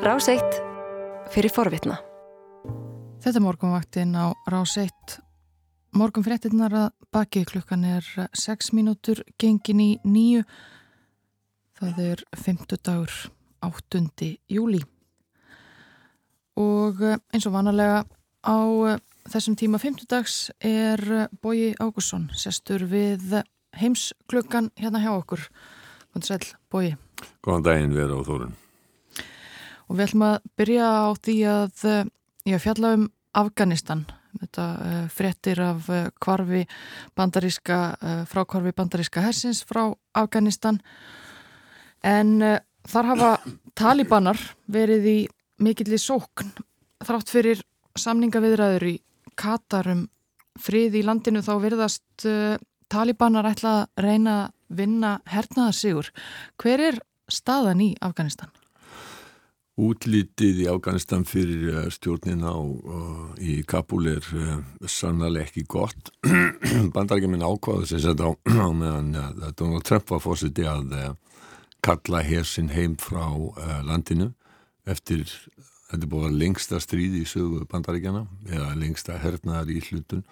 Ráseitt fyrir forvitna. Þetta morgunvaktin á Ráseitt. Morgun fréttinnar að baki klukkan er 6 mínútur gengin í nýju. Það er 50 dagur 8. júli. Og eins og vanalega á þessum tíma 50 dags er Bóji Ágússon sestur við heimsklukkan hérna hjá okkur. Góðan sæl, Bóji. Góðan daginn vera á Þórun. Og við ætlum að byrja á því að ég fjalla um Afganistan. Þetta uh, fréttir af uh, kvarfi bandaríska, uh, frá kvarfi bandaríska hersins frá Afganistan. En þar hafa talibanar verið í mikill í sókn þrátt fyrir samningaviðræður í Katarum frið í landinu þá verðast talibanar ætla að reyna að vinna hernaðarsigur. Hver er staðan í Afganistan? Útlítið í Afganistan fyrir eh, stjórnin á uh, í Kabul er uh, sannlega ekki gott. Bandarækjuminn ákvaði sér sett á, á meðan uh, Donald Trump var fórsiti að kalla hersinn heim frá landinu eftir, þetta er búin lengsta stríð í sögu bandarækjana eða lengsta hernaðar í hlutun.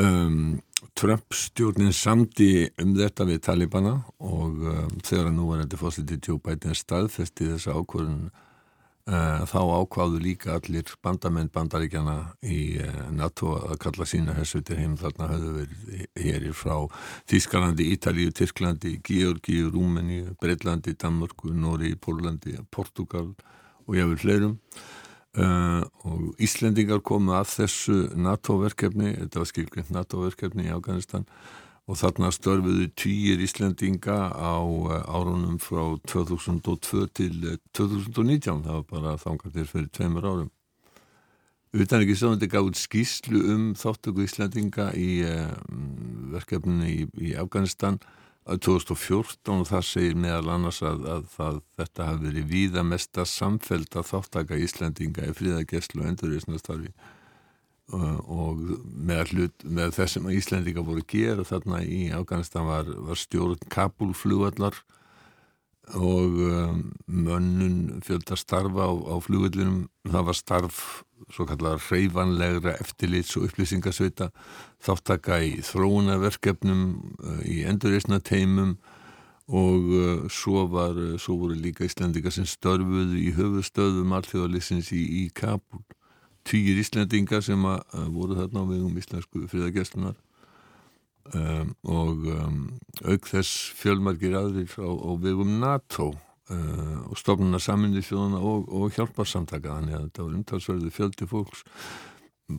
Um, Trump stjórnin samdi um þetta við Talibana og um, þegar nú var þetta fósiti Joe Biden staðfesti þessa ákvörðun uh, þá ákváðu líka allir bandamenn bandaríkjana í uh, NATO að kalla sína hersutir heim. Þarna höfðu verið hér frá Þískalandi, Ítalíu, Tyrklandi, Georgíu, Rúmeníu, Breitlandi, Danmörku, Nóri, Pólandi, Portugal og jáfnveg fleirum Uh, og Íslendingar komu að þessu NATO-verkefni, þetta var skilgrind NATO-verkefni í Afganistan og þarna störfuðu týjir Íslendinga á uh, árunum frá 2002 til 2019, það var bara þangatir fyrir tveimur árum. Utan ekki svo þetta gaf út skýslu um þáttöku Íslendinga í uh, verkefninu í, í Afganistan 2014 og það segir meðal annars að, að, að þetta hafi verið víða mesta samfelt að þáttaka Íslandinga í fríðageslu og endurreysnastarfi og, og með, hlut, með þessum að Íslandinga voru gera þarna í Afganistan var, var stjórn Kabul flugvallar og um, mönnun fjölda starfa á, á flugvallinum það var starf svo kallar reyfanlegra eftirlits og upplýsingasveita þáttaka í þróunarverkefnum eh, í endurreysna teimum og uh, svo, var, uh, svo voru líka Íslandingar sem störfuðu í höfustöðum allþjóðalissins í, í Kabul týjir Íslandingar sem að, uh, voru þarna á vegum íslensku friðageslunar um, og um, auk þess fjölmargir aðrir á, á vegum NATO Uh, og stofnuna saminni fjóðuna og, og hjálparsamtaka. Þannig að þetta var umtalsverðu fjöldi fólks.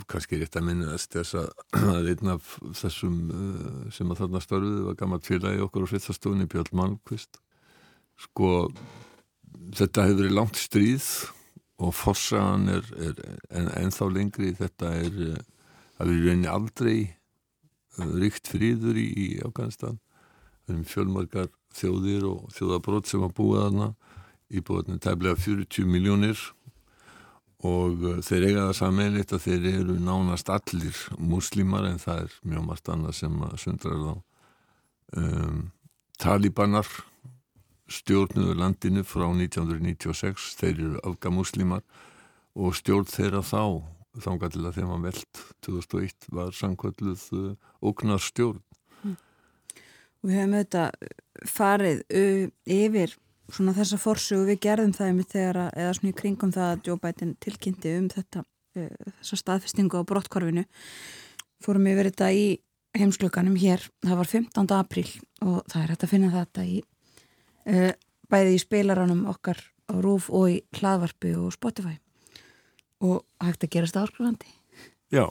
Kannski rétt að minnast þess að einn af þessum uh, sem að þarna störfuði var gammalt félagi okkur á fyrstastofunni Björn Malmqvist sko þetta hefur verið langt stríð og fossaðan er, er en, ennþá lengri. Þetta er það er reyni aldrei ríkt fríður í, í Afganistan. Um fjölmargar þjóðir og þjóðabrót sem að búa þarna. Íbúðinu tæmlega 40 miljónir og uh, þeir eiga það samanleitt að þeir eru nánast allir muslimar en það er mjög margt annað sem sundrar þá. Um, Talibanar stjórnuðu landinu frá 1996 þeir eru afgamuslimar og stjórn þeirra þá þángar til að þeim að veld 2001 var samkvölduð uh, óknar stjórn mm. Við höfum auðvitað farið yfir svona þessa fórsögu við gerðum það um þegar að, eða svona í kringum það að Biden tilkynnti um þetta þessa staðfestingu á brottkorfinu fórum verið þetta í heimsklukanum hér, það var 15. apríl og það er hægt að finna þetta í bæði í spilaranum okkar á Rúf og í hlaðvarpi og Spotify og hægt að gerast áskrifandi Já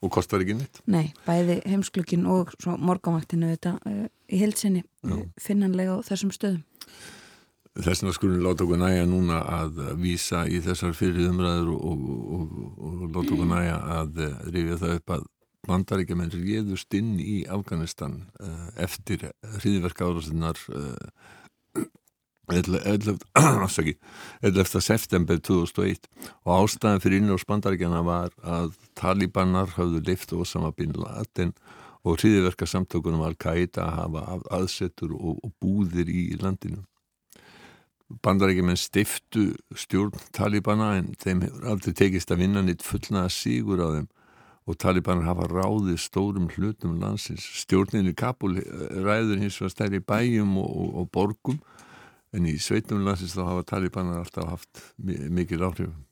Og kostar ekki neitt? Nei, bæði heimsklukkin og morgamaktinu þetta uh, í heilsinni uh, finnanlega á þessum stöðum. Þess vegna skulum láta okkur næja núna að vísa í þessar fyrir umræður og, og, og, og láta okkur næja að uh, rifja það upp að bandaríkjaman réðust inn í Afganistan uh, eftir hriðverk árasinnar 11. september 2001 og ástæðan fyrir inn á spandaríkjana var að talibanar hafðu leift og sama bin Laden og hriðiverka samtökunum Al-Qaida að hafa aðsettur og, og búðir í landinu. bandarækjumenn stiftu stjórn Talibana en þeim hefur aldrei tekist að vinna nýtt fullnaða sígur á þeim og Talibanar hafa ráðið stórum hlutum landsins. Stjórnin í Kabul eh, ræður hins vegar stærri bæjum og, og, og borgum en í sveitum landsins þá hafa Talibanar alltaf haft mikil áhrifum.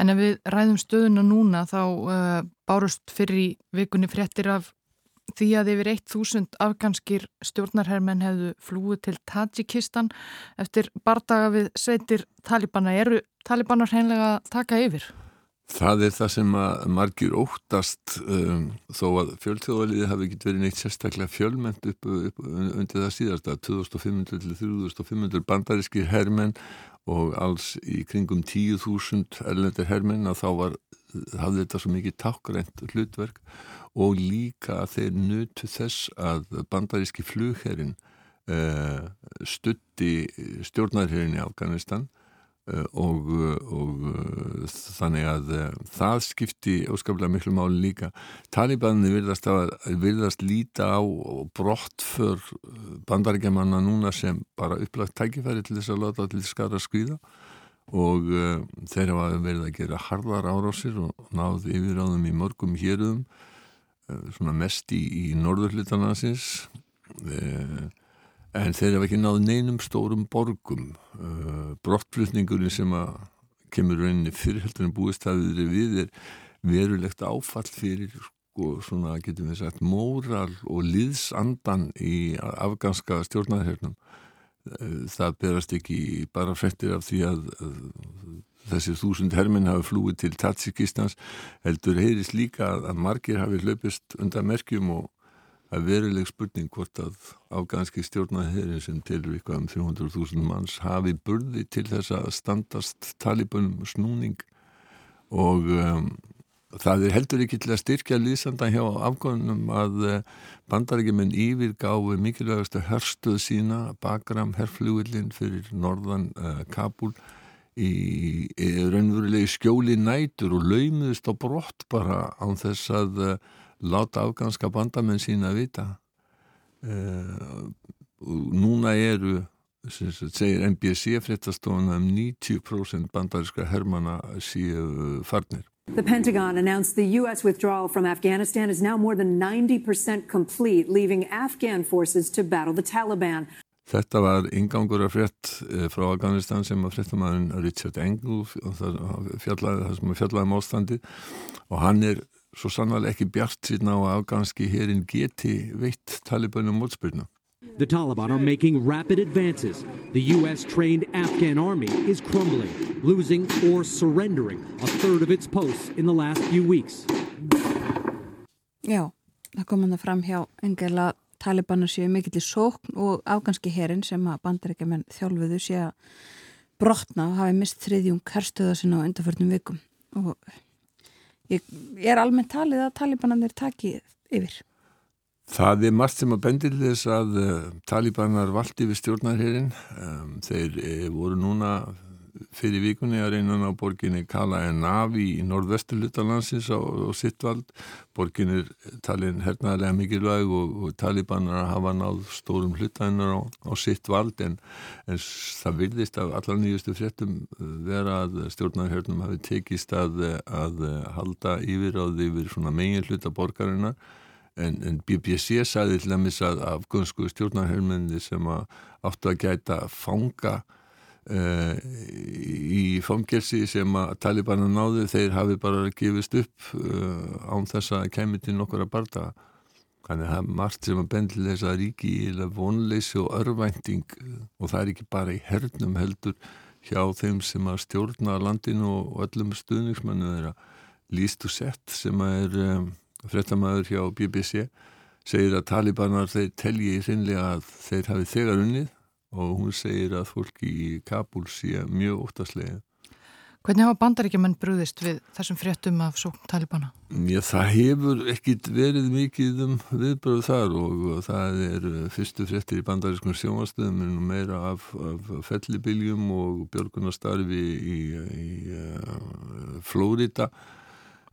En ef við ræðum stöðuna núna þá uh, bárust fyrir í vikunni fréttir af því að yfir 1000 afganskir stjórnarhermenn hefðu flúið til Tajikistan eftir bardaga við sveitir Talibana. Eru Talibanar hreinlega taka yfir? Það er það sem að margir óttast um, þó að fjölþjóðaliði hafi ekki verið neitt sérstaklega fjölmend upp, upp undir það síðast að 2500 til 3500 bandarískir hermenn og alls í kringum 10.000 erlendir hermenn að þá var, hafði þetta svo mikið takkrænt hlutverk. Og líka að þeir nutu þess að bandaríski flugherrin uh, stutti stjórnarherrin í Afganistan. Eh, og, eh, og eh, þannig að það skipti óskaplega miklu máli líka. Talibanni virðast, virðast líta á brott för bandaríkjamanna núna sem bara upplagt tækifæri til þess að láta til skara skvíða og uh, þeir hafa verið að gera harðar árásir og náð yfiráðum í mörgum hérum uh, svona mest í, í norðurhlutanansins uh, en þeir hafa ekki náð neinum stórum borgum. Uh, brottflutningurinn sem að kemur rauninni fyrirheldur en búist hafið við er verulegt áfall fyrir sko svona getum við sagt móral og liðsandan í afganska stjórnarhernum. Uh, það berast ekki bara frettir af því að, þessi þúsund herminn hafi flúið til Tatsikistans heldur heyris líka að margir hafi hlaupist undan merkjum og að veruleg spurning hvort að afganski stjórnaðherrin sem tilur eitthvað um 300.000 manns hafi burði til þess að standast talibanum snúning og um, það er heldur ekki til að styrkja lýsanda hjá afgönunum að uh, bandarækjumenn yfirgáfi mikilvægastu herstuð sína Bagram, herflugillin fyrir norðan uh, Kabul í, í raunverulegi skjóli nætur og laumuðist á brott bara án þess að uh, láta afganska bandamenn sína að vita uh, núna eru segir NBC fréttastofuna um 90% bandariska hermana síu farnir The Pentagon announced the U.S. withdrawal from Afghanistan is now more than 90% complete, leaving Afghan forces to battle the Taliban. Þetta var ingangur af frétt eh, frá Afganistan sem að fréttamæðin Richard Engel fjallaði, það sem fjallaði um ástandi og hann er svo sannlega ekki bjart síðan á að afganski herin geti veitt Talibanum mótspyrna. The Taliban are making rapid advances. The U.S.-trained Afghan army is crumbling, losing or surrendering a third of its posts in the last few weeks. Já, það kom hann að fram hjá engela Talibanu séu mikill í sókn og afganski herin sem að bandarækjumenn þjálfuðu sé að brotna og hafi mist þriðjum kerstöða sinna á undarförnum vikum og ég, ég er almennt talið að talibananir taki yfir. Það er margt sem að bendir þess að uh, talibanar valdi við stjórnarherrin. Um, þeir uh, voru núna fyrir vikunni að reyna á borginni Kala en Navi í norðvestu hlutalansins á, á sitt vald. Borgin er talin hernaðarlega mikilvæg og, og talibanar hafa náð stórum hlutaninnar á, á sitt vald en, en það virðist af allar nýjustu fréttum uh, vera að stjórnarhernum hafi tekist að, að halda yfir á því við svona megin hluta borgarinnar En, en BBC sagði til að afgönsku stjórnarherrmenni sem að áttu að gæta fanga uh, í fangelsi sem að Talibana náðu þeir hafi bara gefist upp uh, án þess að kemur til nokkura barda. Þannig að það er margt sem að bendla þess að ríki í vonleysi og örvænting og það er ekki bara í hernum heldur hjá þeim sem að stjórna landinu og öllum stuðningsmennu þeirra. Líst og sett sem að er um, frettamæður hjá BBC segir að talibanar þeir telji sinnlega að þeir hafi þegar unnið og hún segir að fólki í Kabul sé mjög óttaslega. Hvernig hafa bandaríkjumenn brúðist við þessum fréttum af sókn talibana? Já, það hefur ekkit verið mikið um viðbröð þar og það er fyrstu fréttir í bandarískum sjónastöðum en meira af, af fellibiljum og björgunastarfi í, í, í uh, Flórida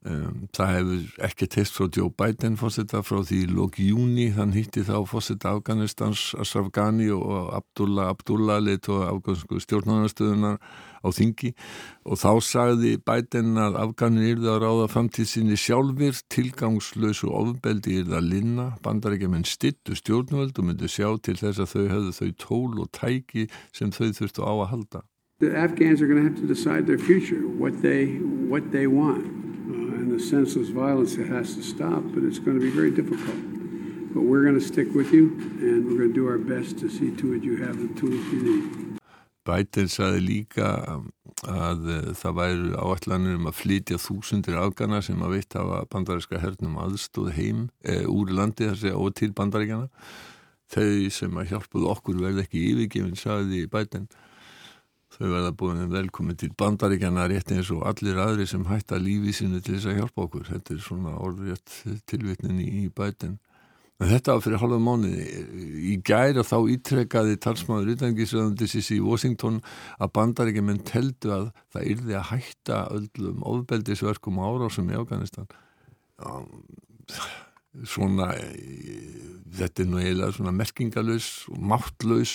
Um, það hefur ekki test frá Joe Biden fórsetta frá því lóki júni, þann hitti þá fórsetta Afganistans Ashraf Ghani og Abdullah Abdullah leitt og afgansku stjórnarnastöðunar á þingi og þá sagði Biden að Afganir yrði að ráða framtíð sinni sjálfur tilgangslösu ofbeldi yrði að linna, bandar ekki menn stittu stjórnvöld og myndi sjá til þess að þau hefðu þau tól og tæki sem þau þurftu á að halda. The Afghans are going to have to decide their future, what they, what they want. And the senseless violence that has to stop, but it's going to be very difficult. But we're going to stick with you, and we're going to do our best to see to it you have the tools you need. Biden saði líka að það væru áallanir um að flytja þúsundir afgana sem að veitt hafa bandaríska hernum aðstóð heim e, úr landi þessi og til bandaríkjana. Þau sem að hjálpuð okkur verði ekki yfirgefin, saði Biden þau verða búin velkomin til bandaríkjana rétt eins og allir aðri sem hætta lífi sinu til þess að hjálpa okkur. Þetta er svona orðrétt tilvitnin í bætin. En þetta var fyrir halva mánuði. Í gæra þá ítrekkaði talsmaður utangisöðundisins í Washington að bandaríkjumenn teldu að það yrði að hætta öllum ofbeldisverkum árásum í Afganistan. Svona þetta er nú eiginlega svona merkingalus og máttlaus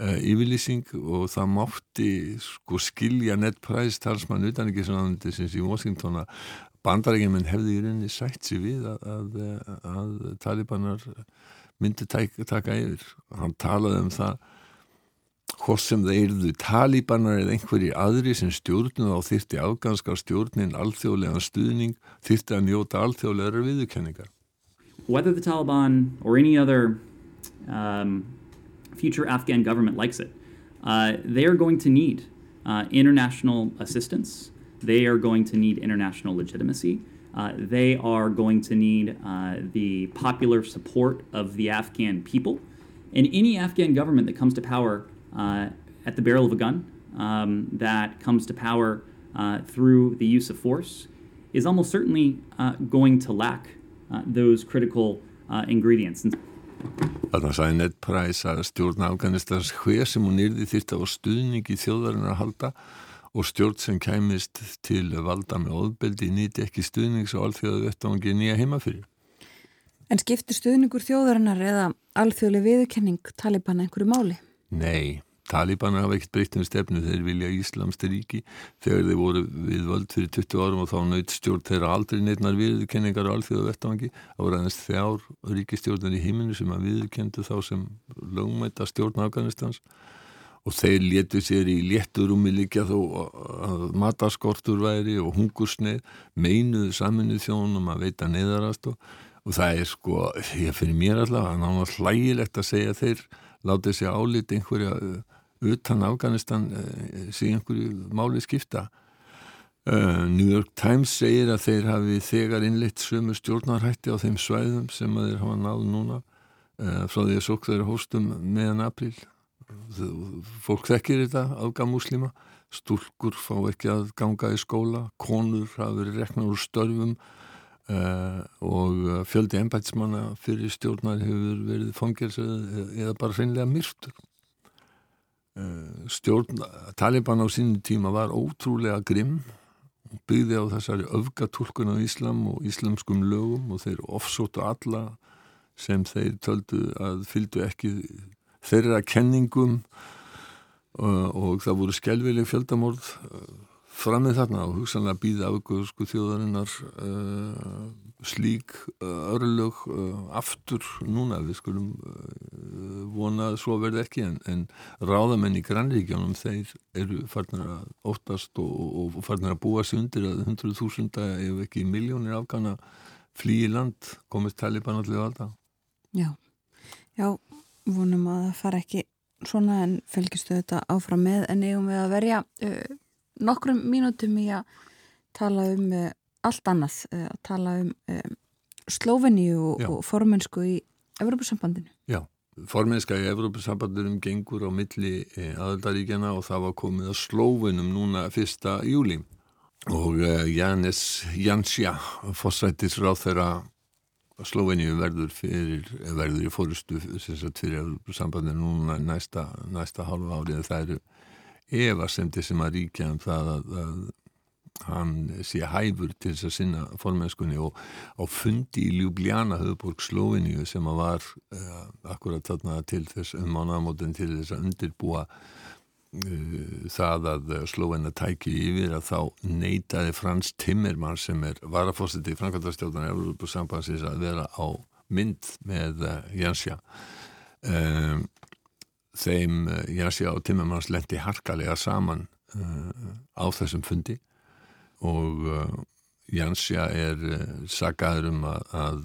uh, yfirlýsing og það mátti sko skilja nettpræst talsmann utan ekki svona sem í Washington að bandarækjuminn hefði í rauninni sætt sér við að, að, að talibanar myndi taka, taka yfir. Hann talaði um það hvort sem það eruðu talibanar eða einhverjir aðri sem stjórnum á þyrti afganskar stjórnin alþjóðlegan stuðning þyrti að njóta alþjóðlegar viðurkenningar. Whether the Taliban or any other um, future Afghan government likes it, uh, they are going to need uh, international assistance. They are going to need international legitimacy. Uh, they are going to need uh, the popular support of the Afghan people. And any Afghan government that comes to power uh, at the barrel of a gun, um, that comes to power uh, through the use of force, is almost certainly going to lack those critical ingredients. Þannig að sæði Ned Price að stjórn Afganistans hver sem hún yrði þýrt á stuðningi þjóðarinn að halda og stjórn sem kæmist til valda með óðbeldi nýti ekki stuðnings og alþjóðu vettangi nýja heima fyrir. En skiptir stuðningur þjóðarinnar eða alþjóðlega viðkenning Taliban einhverju máli? Nei. Talibana hafa ekkert breytt um stefnu. Þeir vilja Íslamsti ríki þegar þeir voru við völd fyrir 20 árum og þá nöyt stjórn þeirra aldrei neitnar viðkenningar og allþjóðu vettavangi þá voru aðeins þjár ríkistjórnar í heiminu sem að viðkendu þá sem lögmæta stjórn Afganistans. Og þeir letu sér í létturúmi líka þó að mataskortur væri og hungursneið meinuðu saminuð þjónum að veita neðarast og, og það er sko, ég fyrir mér allavega, það er hlægilegt að segja þeir látið sér álít einhverja utan Afganistan eh, sé einhverju máli skipta. Uh, New York Times segir að þeir hafi þegar innleitt sömu stjórnarhætti á þeim svæðum sem að þeir hafa náðu núna. Uh, frá því að sók þeir hóstum meðan april fólk þekkir þetta afgamúslima stúlkur fá ekki að ganga í skóla konur hafa verið reknar úr störfum. Og fjöldi ennbætsmanna fyrir stjórnar hefur verið fangelsið eða bara hreinlega myrtur. Eh, stjórn Taliban á sínum tíma var ótrúlega grimm byggði á þessari öfgatúlkun á Íslam og íslamskum lögum og þeir ofsóttu alla sem þeir töldu að fylgdu ekki þeirra kenningum og, og það voru skjálfileg fjöldamorð. Eh, framið þarna og hugsanlega býða afgöðu sko þjóðarinnar uh, slík uh, örlög uh, aftur núna. Við skulum vona að svo verði ekki en, en ráðamenn í grannríkjónum þeir eru farnir að óttast og, og, og farnir að búa sig undir að 100.000 ef ekki miljónir afgana flýi land komist Taliban allir valda Já, já vonum að það fara ekki svona en fylgistu þetta áfram með en eigum við að verja nokkrum mínutum í að tala um uh, allt annað eh, að tala um, um Slóveníu og, og formensku í Evrópussambandinu. Já, formenska í Evrópussambandinum gengur á milli aðaldaríkjana og það var komið að Slóvenum núna fyrsta júli og uh, Janis Jansja, fórsættisráð þeirra Slóveníu verður fyrir, verður í fórustu fyrir Evrópussambandinu núna næsta, næsta hálfa árið. Það eru evasemti sem að ríkja um það að, að hann sé hæfur til þess að sinna formennskunni og á fundi í Ljubljana höfuborg Slóiníu sem að var uh, akkurat þarna til þess um mánagamótin til þess að undirbúa uh, það að Slóina tæki yfir að þá neytaði Frans Timmermann sem er varafósiti í Frankværtarstjóðan Európa sambansins að vera á mynd með uh, Jansja um, þeim Jansja og Timmermanns lendi harkalega saman á þessum fundi. Og uh, Jansja er sagaður um að, að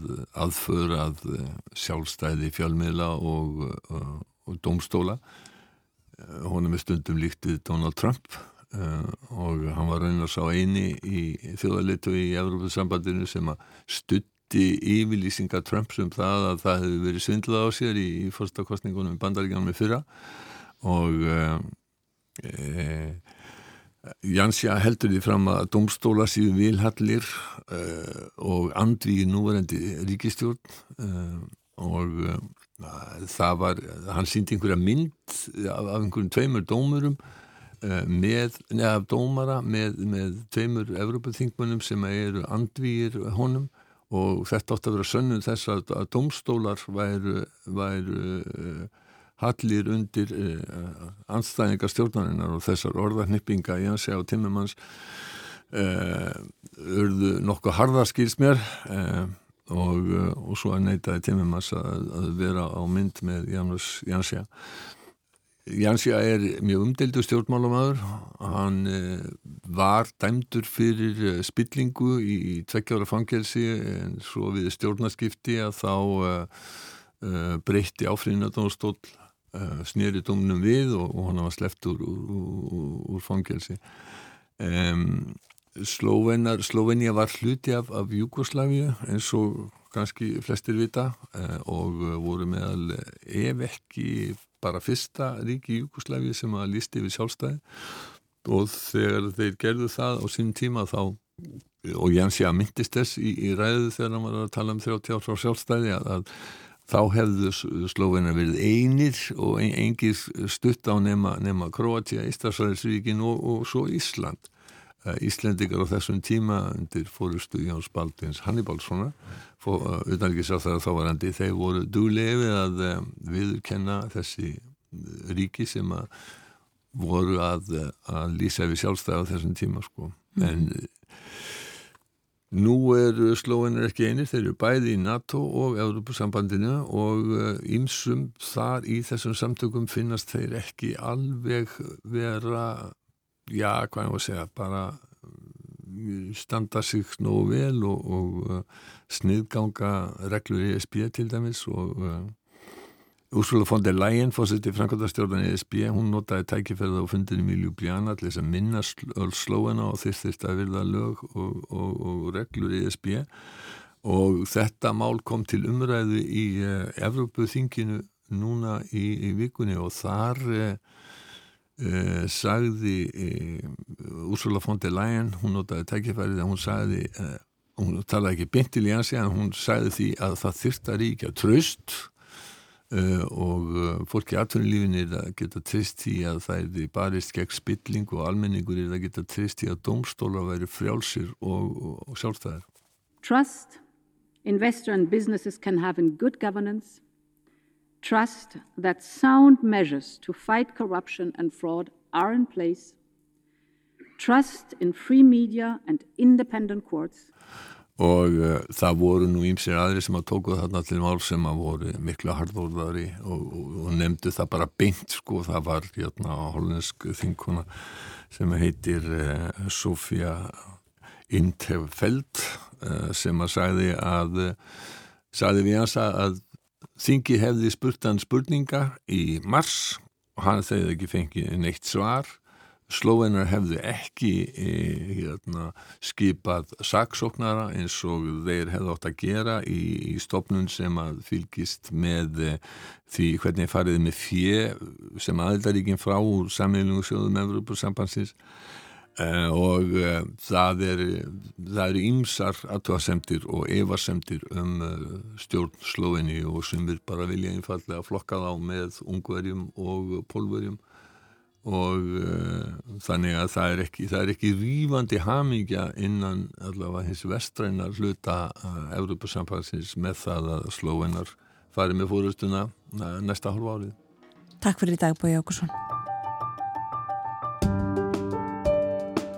aðföra að sjálfstæði fjölmiðla og, og domstóla honum er stundum líkt við Donald Trump og hann var raunar sá eini í þjóðalitu í Európa-sambandinu sem að stutti yfirlýsinga Trumps um það að það hefði verið svindlað á sér í, í fyrsta kostningunum í bandaríkjanum með fyrra og e, Jansja heldur því fram að domstóla síðu vilhallir uh, og andvíði núverendi ríkistjórn uh, og það var, hann síndi einhverja mynd af, af einhverjum tveimur dómurum með, neða dómara með, með tveimur Evropaþingmunum sem eru andvíðir honum og þetta átti að vera sönnum þess að, að domstólar væru, væru hallir undir uh, anstæðingar stjórnarinnar og þessar orðarnippinga í hansi á Timmermans uh, urðu nokkuð harðarskýrs mér uh, og, og svo að neytaði Timmermans að, að vera á mynd með Jansja Jansja er mjög umdeldu stjórnmálamæður hann var dæmdur fyrir spillingu í, tveggjára fangelsi en svo við stjórnarskipti að þá breytti áfrýðinadónstól uh, eh, snýri domnum við og, hann var sleppt úr, úr, úr fangelsi. Slóvenar Slóvenja var hluti af, af Jugosláfi eins og kannski flestir vita og voru meðal ef ekki bara fyrsta ríki í Jugosláfi sem að lísti við sjálfstæði og þegar þeir gerðu það á sín tíma þá og Jansja myndist þess í, í ræðu þegar hann var að tala um 30 árs á sjálfstæði að, að þá hefðu Slóveina verið einir og engir stutt á nema, nema Kroatia, Íslandsræðisvíkin og, og svo Ísland. Eh, Íslendikar á þessum tíma undir fórustu Jóns Baldins Hannibalssona utanrikiðsá þar að þá var endi þeir voru dúlefið að eh, viðkenna þessi ríki sem að voru að, að lýsa við sjálfstæða á þessum tíma sko. Mm. En Nú eru slóinir ekki einir, þeir eru bæði í NATO og Európusambandinu og ímsum eh, þar í þessum samtökum finnast þeir ekki alveg vera, já, hvað ég var að segja, bara mm, standa sig nógu vel og, og uh, sniðganga reglur í SB til dæmis og uh, Úrsula von der Leyen fórsett í Frankóttarstjórnan ESB, hún notaði tækifærið á fundinum í Ljubljana til þess að minna slóena og þyrst að virða lög og, og, og reglur í ESB og þetta mál kom til umræðu í uh, Evrópuþinginu núna í, í vikunni og þar uh, uh, sagði Úrsula von der Leyen, hún notaði tækifærið að hún sagði, hún talaði ekki beint til í ansi en hún sagði því að það þyrst að ríkja tröst Uh, og uh, fólk í atvinnulífinni er að geta trist í að það er barist gegn spilling og almenningur er að geta trist í að domstóla væri frjálsir og, og, og sjálfstæðar. Trust investor and businesses can have in good governance. Trust that sound measures to fight corruption and fraud are in place. Trust in free media and independent courts og uh, það voru nú ímsir aðri sem að tóku þarna til mál sem að voru miklu hardóðari og, og, og nefndu það bara beint sko, það var hérna holensk þinkona sem heitir uh, Sofía Intefeld uh, sem að sagði að sagði við hans að þingi hefði spurt hann spurninga í mars og hann þegar ekki fengið neitt svar. Slóvenar hefðu ekki e, hérna, skipað saksóknara eins og þeir hefðu átt að gera í, í stopnun sem að fylgist með e, því hvernig farið með fjö sem aðildaríkinn frá úr sammeilinu sjóðum Evropasambansins e, og e, það eru er ímsar aðtöðasemtir og evarsemtir um e, stjórn Slóveni og sem við bara vilja einfallega flokka þá með ungverjum og pólverjum og þannig að það er ekki, það er ekki rýfandi hamingja innan allavega hins vestræna hluta uh, Európa-samfansins með það að slóinar fari með fórustuna næsta hálfa árið. Takk fyrir í dag Bói Ákursson.